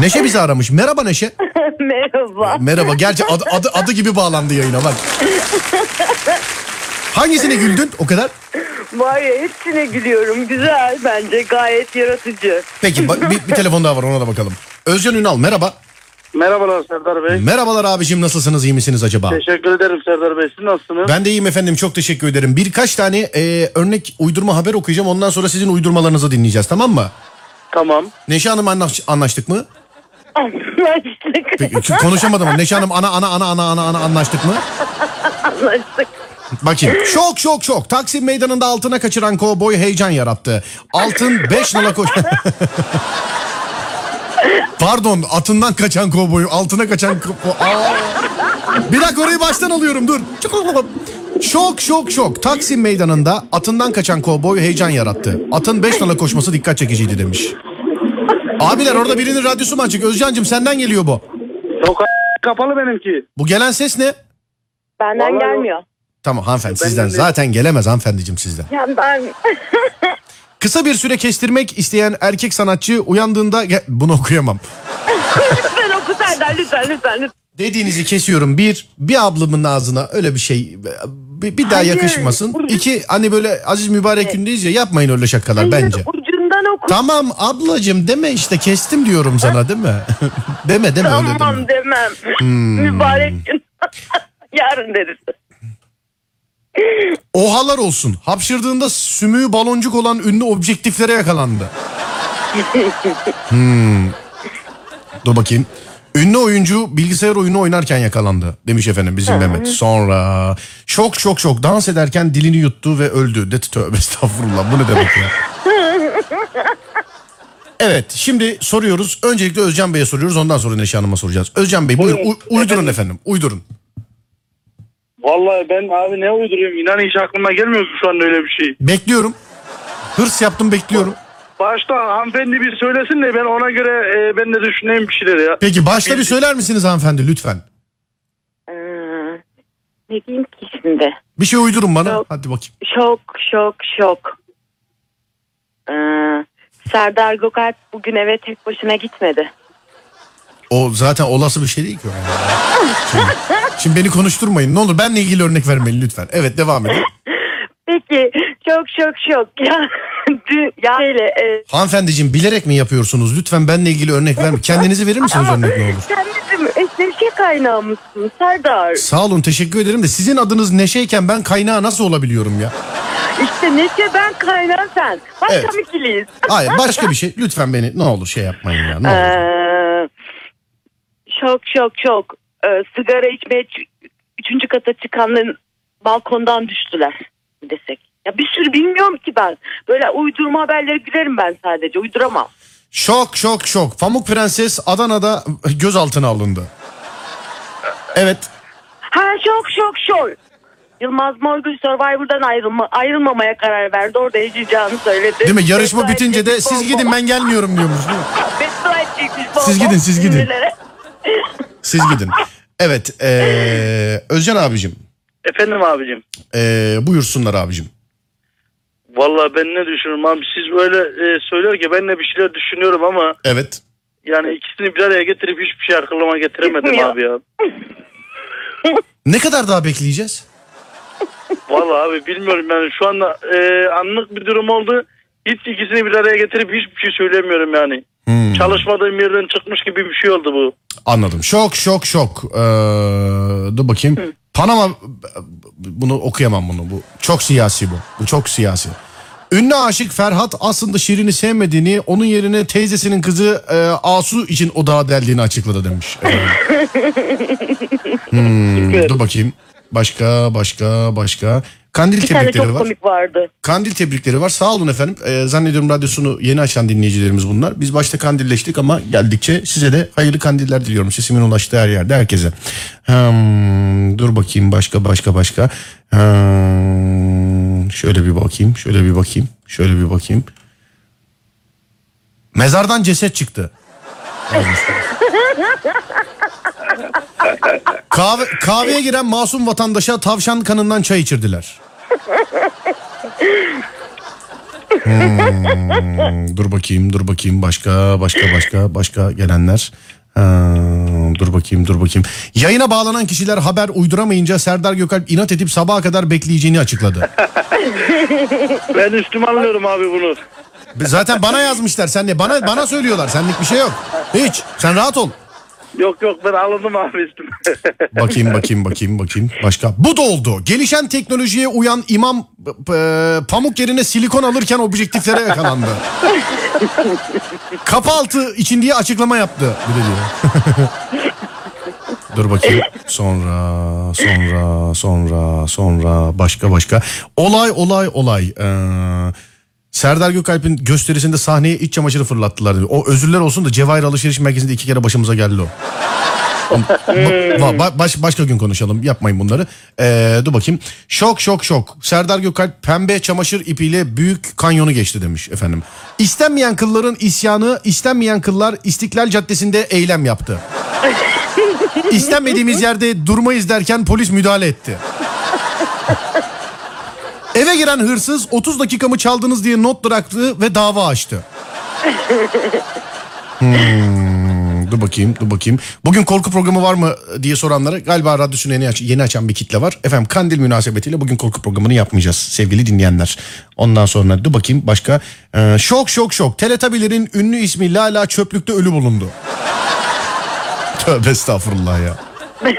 Neşe bizi aramış. Merhaba Neşe. Merhaba. Merhaba. Gerçi adı, adı, adı gibi bağlandı yayına bak. Hangisine güldün o kadar? Var ya hepsine gülüyorum. Güzel bence gayet yaratıcı. Peki ba- bir, bir telefon daha var ona da bakalım. Özcan Ünal merhaba. Merhabalar Serdar Bey. Merhabalar abicim nasılsınız iyi misiniz acaba? Teşekkür ederim Serdar Bey. Siz nasılsınız? Ben de iyiyim efendim çok teşekkür ederim. Birkaç tane e, örnek uydurma haber okuyacağım ondan sonra sizin uydurmalarınızı dinleyeceğiz tamam mı? Tamam. Neşe Hanım anlaş- anlaştık mı? Anlaştık. Peki, konuşamadım ama Neşe Hanım ana ana ana ana ana ana anlaştık mı? Anlaştık. Bakayım. Şok şok şok. Taksim meydanında altına kaçıran kovboy heyecan yarattı. Altın 5 nala koş... Pardon atından kaçan kovboyu altına kaçan... ko- Aa! Bir dakika orayı baştan alıyorum dur. Şok şok şok. Taksim meydanında atından kaçan kovboy heyecan yarattı. Atın 5 nala koşması dikkat çekiciydi demiş. Abiler orada birinin radyosu mu açık? Özcan'cığım senden geliyor bu. Yok kapalı benimki. Bu gelen ses ne? Benden Vallahi gelmiyor. Tamam hanımefendi Ben sizden. de- Zaten gelemez hanımefendiciğim sizden. Ya ben Kısa bir süre kestirmek isteyen erkek sanatçı uyandığında Ge- bunu okuyamam. lütfen oku Serdar lütfen lütfen. lütfen. Dediğinizi kesiyorum. Bir, bir ablamın ağzına öyle bir şey bir, bir daha Hayır. yakışmasın. İki, hani böyle aziz mübarek gündeyiz ya yapmayın öyle şakalar bence. Tamam ablacığım deme işte kestim diyorum sana değil mi? deme deme öyle deme. Tamam demem. Hmm. Mübarek gün. Yarın deriz. Ohalar olsun. Hapşırdığında sümüğü baloncuk olan ünlü objektiflere yakalandı. Hmm. Dur bakayım. Ünlü oyuncu bilgisayar oyunu oynarken yakalandı demiş efendim bizim Mehmet. Sonra şok şok şok dans ederken dilini yuttu ve öldü. De tövbe estağfurullah bu ne demek ya. Evet şimdi soruyoruz. Öncelikle Özcan Bey'e soruyoruz ondan sonra Neşe Hanım'a soracağız. Özcan Bey buyurun Buyurun. uy- uydurun efendim uydurun. Vallahi ben abi ne uyduruyorum inan hiç aklıma gelmiyor şu an öyle bir şey. Bekliyorum. Hırs yaptım bekliyorum. Başta hanımefendi bir söylesin de ben ona göre e, ben de düşüneyim bir şeyler ya. Peki başta bir söyler misiniz hanımefendi lütfen? Ee, ne diyeyim ki şimdi? Bir şey uydurun bana. Yok. Hadi bakayım. Şok şok şok. Serdar Gökalp bugün eve tek başına gitmedi. O zaten olası bir şey değil ki. o yani. Şimdi, şimdi beni konuşturmayın. Ne olur benle ilgili örnek vermeyin lütfen. Evet devam edin. Peki çok şok şok. Ya, dün, ya şöyle, e, Hanımefendiciğim bilerek mi yapıyorsunuz? Lütfen benle ilgili örnek vermeyin. Kendinizi verir misiniz örnek ne olur? sen bizim Neşe kaynağımızsın Serdar. Sağ olun teşekkür ederim de sizin adınız Neşeyken ben kaynağı nasıl olabiliyorum ya? İşte Neşe ben kaynağı sen. Başka Evet. evet. ikiliyiz. Hayır başka bir şey. Lütfen beni ne olur şey yapmayın ya. Ne olur. Ee, şok şok şok. Ee, sigara içmeye ç- üçüncü kata çıkanların balkondan düştüler desek. Ya bir sürü bilmiyorum ki ben. Böyle uydurma haberleri gülerim ben sadece. Uyduramam. Şok şok şok. Pamuk Prenses Adana'da gözaltına alındı. Evet. Ha şok şok şok. Yılmaz Morgül Survivor'dan ayrılma, ayrılmamaya karar verdi. Orada yaşayacağını söyledi. Değil mi? Yarışma Beddua bitince de siz gidin ben gelmiyorum diyormuş. değil mi? Beddua edecekmiş bol Siz gidin, siz gidin. Siz gidin. Evet. Ee, Özcan abicim. Efendim abicim. Ee, buyursunlar abicim. Vallahi ben ne düşünüyorum abi siz böyle e, söylerken ben de bir şeyler düşünüyorum ama Evet. yani ikisini bir araya getirip hiçbir şey aklıma getiremedim Gitmiyor. abi ya. Ne kadar daha bekleyeceğiz? Vallahi abi bilmiyorum yani şu anda e, anlık bir durum oldu. Hiç ikisini bir araya getirip hiçbir şey söylemiyorum yani. Hmm, Çalışmadığım yerden çıkmış gibi bir şey oldu bu. anladım. Şok şok şok. Ee, dur bakayım. Panama bunu okuyamam bunu. Bu çok siyasi bu. Bu çok siyasi. Ünlü aşık Ferhat aslında Şirin'i sevmediğini, onun yerine teyzesinin kızı e, Asu için odağa deldiğini açıkladı demiş. Ee, hmm, dur bakayım. Başka, başka, başka. Kandil Bir tane tebrikleri çok var. komik vardı. Kandil tebrikleri var. Sağ olun efendim. Ee, zannediyorum radyosunu yeni açan dinleyicilerimiz bunlar. Biz başta kandilleştik ama geldikçe size de hayırlı kandiller diliyorum. Sesimin ulaştığı her yerde herkese. Hmm, dur bakayım başka başka başka. Hmm, şöyle bir bakayım. Şöyle bir bakayım. Şöyle bir bakayım. Mezardan ceset çıktı. Kahve, kahveye giren masum vatandaşa tavşan kanından çay içirdiler. Hmm, dur bakayım dur bakayım başka başka başka başka gelenler. Ha, dur bakayım dur bakayım. Yayına bağlanan kişiler haber uyduramayınca Serdar Gökalp inat edip sabaha kadar bekleyeceğini açıkladı. Ben üstüme alıyorum abi bunu. Zaten bana yazmışlar sen ne bana bana söylüyorlar senlik bir şey yok. Hiç sen rahat ol. Yok yok ben alındım abi üstüme. Bakayım bakayım bakayım bakayım. Başka. Bu da oldu. Gelişen teknolojiye uyan imam e, pamuk yerine silikon alırken objektiflere yakalandı. Kapı altı için diye açıklama yaptı. Bir de diyor. Dur bakayım. Sonra, sonra, sonra, sonra başka başka. Olay, olay, olay. Ee, Serdar Gökalp'in gösterisinde sahneye iç çamaşırı fırlattılar. diyor. O özürler olsun da Cevahir Alışveriş Merkezi'nde iki kere başımıza geldi o. Ba- ba- baş, başka gün konuşalım. Yapmayın bunları. Ee, dur bakayım. Şok şok şok. Serdar Gökalp pembe çamaşır ipiyle büyük kanyonu geçti demiş efendim. İstenmeyen kılların isyanı, istenmeyen kıllar İstiklal Caddesi'nde eylem yaptı. İstenmediğimiz yerde durmayız derken polis müdahale etti. Eve giren hırsız 30 dakikamı çaldınız diye not bıraktı ve dava açtı. Hmm, dur bakayım dur bakayım. Bugün korku programı var mı diye soranlara galiba radyosunu yeni, aç- yeni açan bir kitle var. Efendim kandil münasebetiyle bugün korku programını yapmayacağız sevgili dinleyenler. Ondan sonra dur bakayım başka. Ee, şok şok şok. Teletabilerin ünlü ismi Lala çöplükte ölü bulundu. Tövbe estağfurullah ya.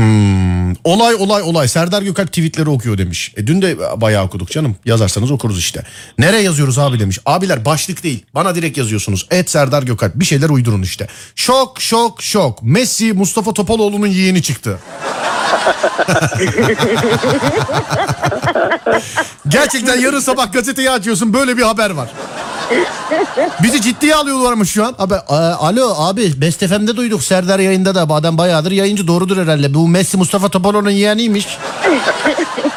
Hmm, olay olay olay. Serdar Gökalp tweetleri okuyor demiş. E, dün de bayağı okuduk canım. Yazarsanız okuruz işte. Nereye yazıyoruz abi demiş. Abiler başlık değil. Bana direkt yazıyorsunuz. Et Serdar Gökalp. Bir şeyler uydurun işte. Şok şok şok. Messi Mustafa Topaloğlu'nun yeğeni çıktı. Gerçekten yarın sabah gazeteyi açıyorsun böyle bir haber var. Bizi ciddiye alıyorlarmış şu an. Abi, a- alo abi Best FM'de duyduk Serdar yayında da adam bayağıdır yayıncı doğrudur herhalde. Bu Messi Mustafa Topaloğlu'nun yeğeniymiş.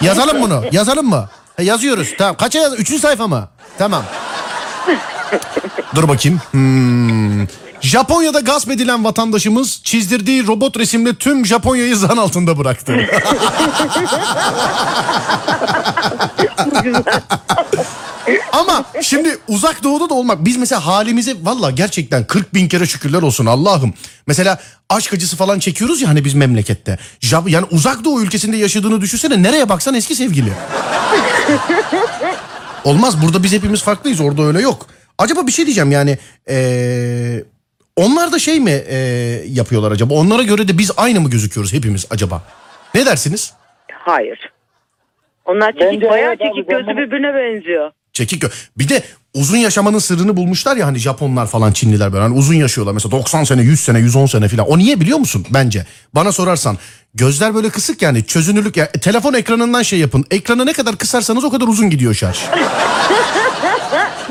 Yazalım bunu yazalım mı? Ha, yazıyoruz tamam kaça yaz? Üçüncü sayfa mı? Tamam. Dur bakayım. Hmm. Japonya'da gasp edilen vatandaşımız çizdirdiği robot resimle tüm Japonya'yı zan altında bıraktı. Ama şimdi uzak doğuda da olmak biz mesela halimize valla gerçekten 40 bin kere şükürler olsun Allah'ım. Mesela aşk acısı falan çekiyoruz ya hani biz memlekette. Jap- yani uzak doğu ülkesinde yaşadığını düşünsene nereye baksan eski sevgili. Olmaz burada biz hepimiz farklıyız orada öyle yok. Acaba bir şey diyeceğim yani eee, onlar da şey mi eee, yapıyorlar acaba? Onlara göre de biz aynı mı gözüküyoruz hepimiz acaba? Ne dersiniz? Hayır. Onlar çekik Bence bayağı evet abi, çekik ben gözü bunu- birbirine benziyor. Çekik gö- Bir de uzun yaşamanın sırrını bulmuşlar ya hani Japonlar falan Çinliler böyle hani uzun yaşıyorlar mesela 90 sene 100 sene 110 sene falan. O niye biliyor musun bence? Bana sorarsan gözler böyle kısık yani çözünürlük ya telefon ekranından şey yapın. Ekranı ne kadar kısarsanız o kadar uzun gidiyor şarj.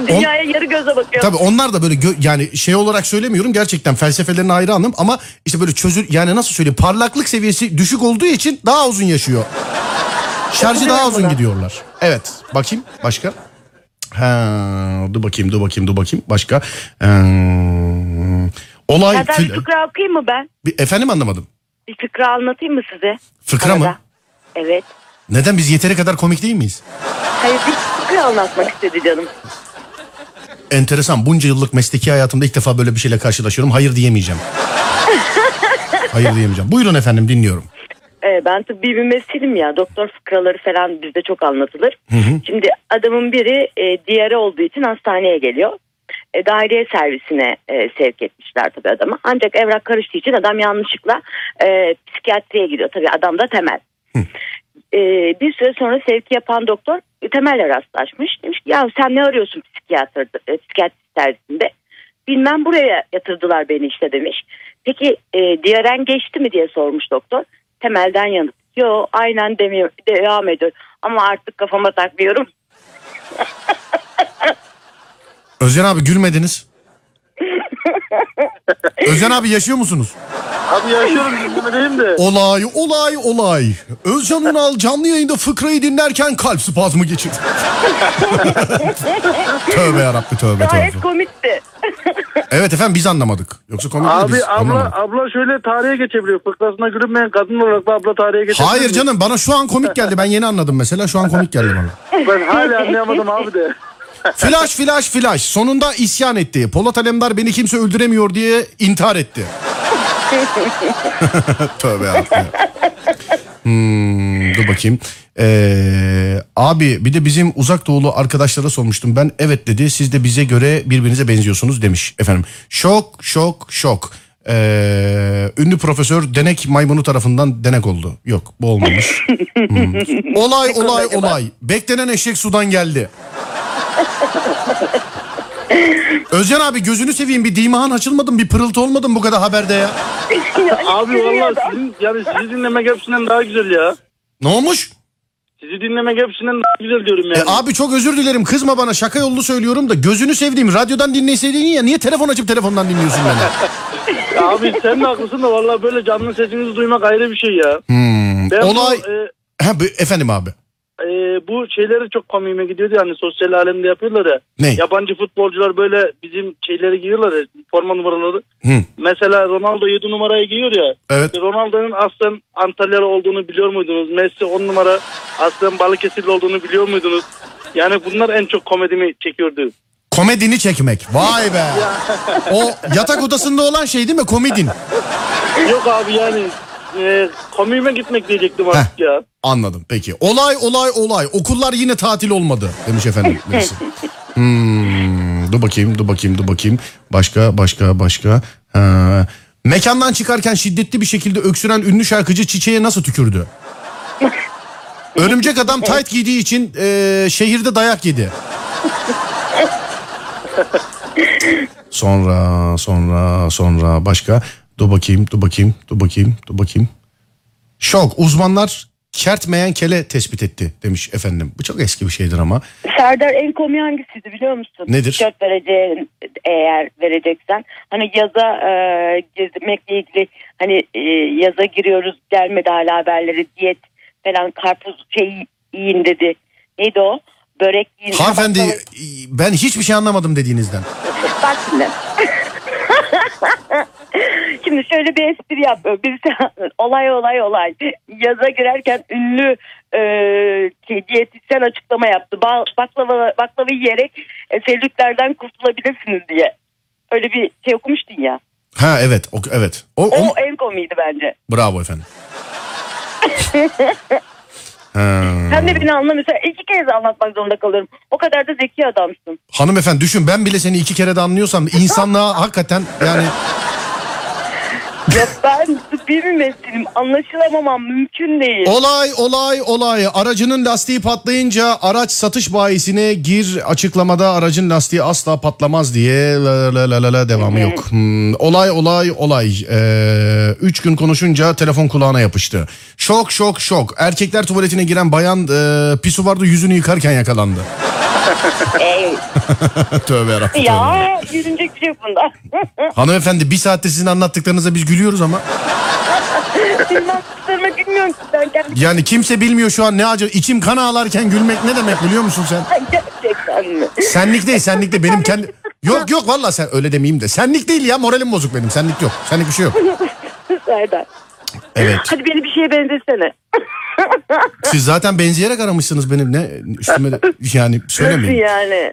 Dünyaya yarı göze bakıyor. Tabii onlar da böyle gö- yani şey olarak söylemiyorum gerçekten felsefelerine hayranım ama işte böyle çözül yani nasıl söyleyeyim parlaklık seviyesi düşük olduğu için daha uzun yaşıyor. Şarjı daha uzun gidiyorlar. Evet bakayım başka. Ha, dur bakayım dur bakayım dur bakayım başka. Ee, olay Serdar bir fıkra okuyayım mı ben? Bir- efendim anlamadım. Bir fıkra anlatayım mı size? Fıkra mı? Arada. Evet. Neden biz yeteri kadar komik değil miyiz? Hayır bir fıkra anlatmak istedi canım. Enteresan bunca yıllık mesleki hayatımda ilk defa böyle bir şeyle karşılaşıyorum. Hayır diyemeyeceğim. Hayır diyemeyeceğim. Buyurun efendim dinliyorum. Ee, ben tıbbi bir mesleğim ya. Doktor fıkraları falan bizde çok anlatılır. Şimdi adamın biri e, diğeri olduğu için hastaneye geliyor. E, daireye servisine e, sevk etmişler tabii adamı. Ancak evrak karıştığı için adam yanlışlıkla e, psikiyatriye gidiyor. Tabii adam da temel. E, bir süre sonra sevki yapan doktor e, temelle rastlaşmış. Demiş ki ya sen ne arıyorsun psikiyatr, e, psikiyatri servisinde? Bilmem buraya yatırdılar beni işte demiş. Peki e, diğeren geçti mi diye sormuş doktor. Temelden yanıt. Yo aynen demiyor, devam ediyor. Ama artık kafama takmıyorum. Özcan abi gülmediniz. Özcan abi yaşıyor musunuz? Abi yaşıyorum dinlemedeyim de. Olay olay olay. Özcan Ünal canlı yayında fıkrayı dinlerken kalp spazmı geçirdi. tövbe yarabbi tövbe Gayet tövbe. komikti. Evet efendim biz anlamadık. Yoksa komik değil Abi biz abla anlamadık. abla şöyle tarihe geçebiliyor. Fıkrasına gülünmeyen kadın olarak da abla tarihe geçebiliyor. Hayır canım bana şu an komik geldi. Ben yeni anladım mesela şu an komik geldi bana. Ben hala anlayamadım abi de. Flash flash flash. Sonunda isyan etti. Polat Alemdar beni kimse öldüremiyor diye intihar etti. Tövbe yarabbim. Hmm, dur bakayım. Ee, abi bir de bizim uzak doğulu arkadaşlara sormuştum. Ben evet dedi. Siz de bize göre birbirinize benziyorsunuz demiş efendim. Şok şok şok. Ee, ünlü profesör denek maymunu tarafından denek oldu. Yok bu olmamış. Hmm. Olay olay olay. Beklenen eşek sudan geldi. Özcan abi gözünü seveyim bir dimahan açılmadın bir pırıltı olmadın bu kadar haberde ya. Abi vallahi sizin yani sizi dinlemek hepsinden daha güzel ya. Ne olmuş? Sizi dinlemek hepsinden daha güzel diyorum E yani. abi çok özür dilerim kızma bana şaka yollu söylüyorum da gözünü sevdiğim radyodan dinleseydin ya niye telefon açıp telefondan dinliyorsun beni? Abi sen de haklısın da vallahi böyle canlı sesinizi duymak ayrı bir şey ya. Hmm, Ben olay... bu, e, Ha, efendim abi. E, bu şeyleri çok komiğime gidiyordu yani sosyal alemde yapıyorlar ya. Ne? Yabancı futbolcular böyle bizim şeyleri giyiyorlar ya forma numaraları. Hı, Mesela Ronaldo 7 numarayı giyiyor ya. evet. Ronaldo'nun aslen Antalyalı olduğunu biliyor muydunuz? Messi 10 numara aslen Balıkesirli olduğunu biliyor muydunuz? Yani bunlar en çok komedimi çekiyordu. Komedini çekmek. Vay be. o yatak odasında olan şey değil mi? Komedin. Yok abi yani e, komiğime gitmek diyecektim artık ya. Anladım peki. Olay olay olay. Okullar yine tatil olmadı demiş efendim. birisi. Hmm, dur bakayım dur bakayım dur bakayım. Başka başka başka. Ha. Mekandan çıkarken şiddetli bir şekilde öksüren ünlü şarkıcı Çiçeğe nasıl tükürdü? Örümcek adam tight giydiği için e, şehirde dayak yedi. Sonra sonra sonra başka. Dur bakayım dur bakayım dur bakayım dur bakayım. Şok uzmanlar kertmeyen kele tespit etti demiş efendim. Bu çok eski bir şeydir ama. Serdar en komiği hangisiydi biliyor musun? Nedir? Tişört vereceğin eğer vereceksen. Hani yaza e, gezmekle ilgili hani e, yaza giriyoruz gelmedi hala haberleri diyet falan karpuz şey yiyin dedi. Neydi o? Börek yiyin. Hanımefendi ben hiçbir şey anlamadım dediğinizden. Bak şimdi. Şimdi şöyle bir espri yapıyor. Birisi olay olay olay. Yaza girerken ünlü e, şey, diyetisyen açıklama yaptı. Ba- baklava, baklava yiyerek e, selülitlerden kurtulabilirsiniz diye. Öyle bir şey okumuştun ya. Ha evet o, evet. O, O o- en komiydi bence. bravo efendim. Ha. Sen de beni anla mesela iki kez anlatmak zorunda kalıyorum. O kadar da zeki adamsın. Hanımefendi düşün ben bile seni iki kere de anlıyorsam insanlığa hakikaten yani Ya ben bir mümessilim anlaşılamamam mümkün değil. olay olay olay aracının lastiği patlayınca araç satış bayisine gir açıklamada aracın lastiği asla patlamaz diye la la la la la devamı yok. Hmm, olay olay olay Ee, üç gün konuşunca telefon kulağına yapıştı. Şok şok şok erkekler tuvaletine giren bayan e, pisuvarda yüzünü yıkarken yakalandı. Ey, Tövbe yarabbim. ya bir şey yok bunda. Hanımefendi bir saatte sizin anlattıklarınıza biz gülüyoruz ama. Anlattıklarını bilmiyorum ki ben kendim. Yani kimse bilmiyor şu an ne acı. içim kan ağlarken gülmek ne demek biliyor musun sen? Gerçekten mi? Senlik değil senlik değil benim kendi... Yok yok valla sen öyle demeyeyim de. Senlik değil ya moralim bozuk benim senlik yok. Senlik bir şey yok. Serdar. Evet. Hadi beni bir şeye benzesene. Siz zaten benzeyerek aramışsınız benim ne üstüme de, yani Nasıl söylemeyin. yani?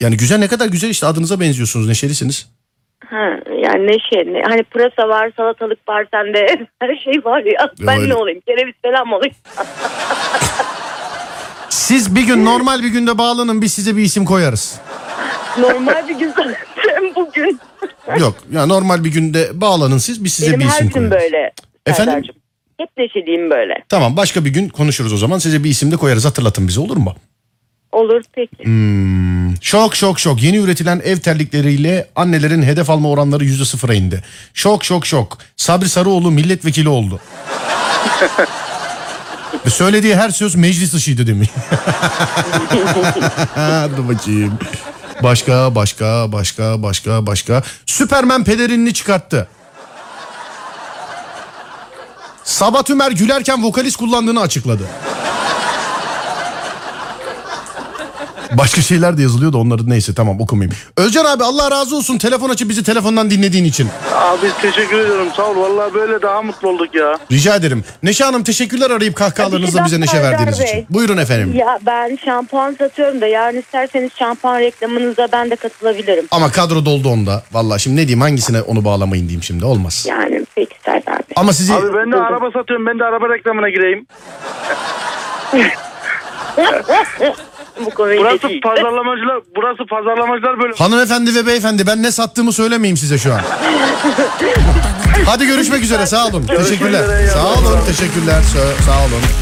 Yani güzel ne kadar güzel işte adınıza benziyorsunuz neşelisiniz. Ha, yani neşe ne? Hani pırasa var, salatalık var sende. Her şey var ya. Ben Öyle. ne olayım? Kereviz falan mı olayım? Siz bir gün normal bir günde bağlanın biz size bir isim koyarız. Normal bir gün zaten bugün. Yok ya normal bir günde bağlanın siz biz size Benim bir her isim gün koyarız. böyle. Efendim? Serdar'cığım. Hep neşeliyim böyle. Tamam başka bir gün konuşuruz o zaman size bir isim de koyarız hatırlatın bize olur mu? Olur peki. Hmm, şok şok şok. Yeni üretilen ev terlikleriyle annelerin hedef alma oranları yüzde sıfıra indi. Şok şok şok. Sabri Sarıoğlu milletvekili oldu. Söylediği her söz meclis dışıydı demiş. Dur bakayım. Başka başka başka başka başka. Süpermen pelerinini çıkarttı. Sabah Tümer gülerken vokalist kullandığını açıkladı. Başka şeyler de yazılıyor da onları neyse tamam okumayayım. Özcan abi Allah razı olsun telefon açıp bizi telefondan dinlediğin için. Abi teşekkür ediyorum. Sağ ol. Vallahi böyle daha mutlu olduk ya. Rica ederim. Neşe Hanım teşekkürler arayıp kahkahalarınızla bize neşe verdiğiniz için. Buyurun efendim. Ya ben şampuan satıyorum da yarın isterseniz şampuan reklamınıza ben de katılabilirim. Ama kadro doldu onda. Vallahi şimdi ne diyeyim hangisine onu bağlamayın diyeyim şimdi olmaz. Yani peki Serdar Bey. Ama sizi Abi ben de araba satıyorum. Ben de araba reklamına gireyim. Bu konuyu Burası değil. pazarlamacılar, burası pazarlamacılar böyle. hanımefendi ve beyefendi ben ne sattığımı söylemeyeyim size şu an. Hadi görüşmek üzere sağ olun. Teşekkürler. Sağ olun teşekkürler. Sağ olun.